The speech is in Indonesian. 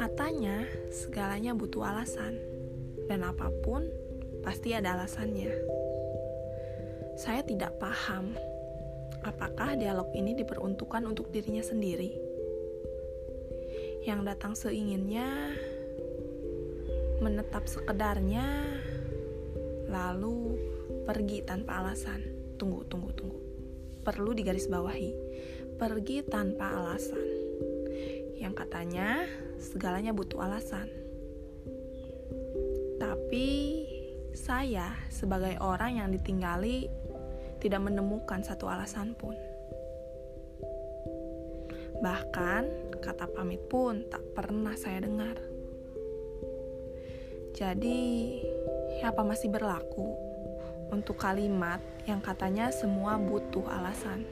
Katanya, segalanya butuh alasan, dan apa pun pasti ada alasannya. Saya tidak paham apakah dialog ini diperuntukkan untuk dirinya sendiri. Yang datang seinginnya, menetap sekedarnya, lalu pergi tanpa alasan. Tunggu, tunggu. Perlu digarisbawahi. Pergi tanpa alasan. Yang katanya segalanya butuh alasan. Tapi saya sebagai orang yang ditinggali tidak menemukan satu alasan pun. Bahkan kata pamit pun tak pernah saya dengar. Jadi, apa masih berlaku untuk kalimat yang katanya semua butuh alasan?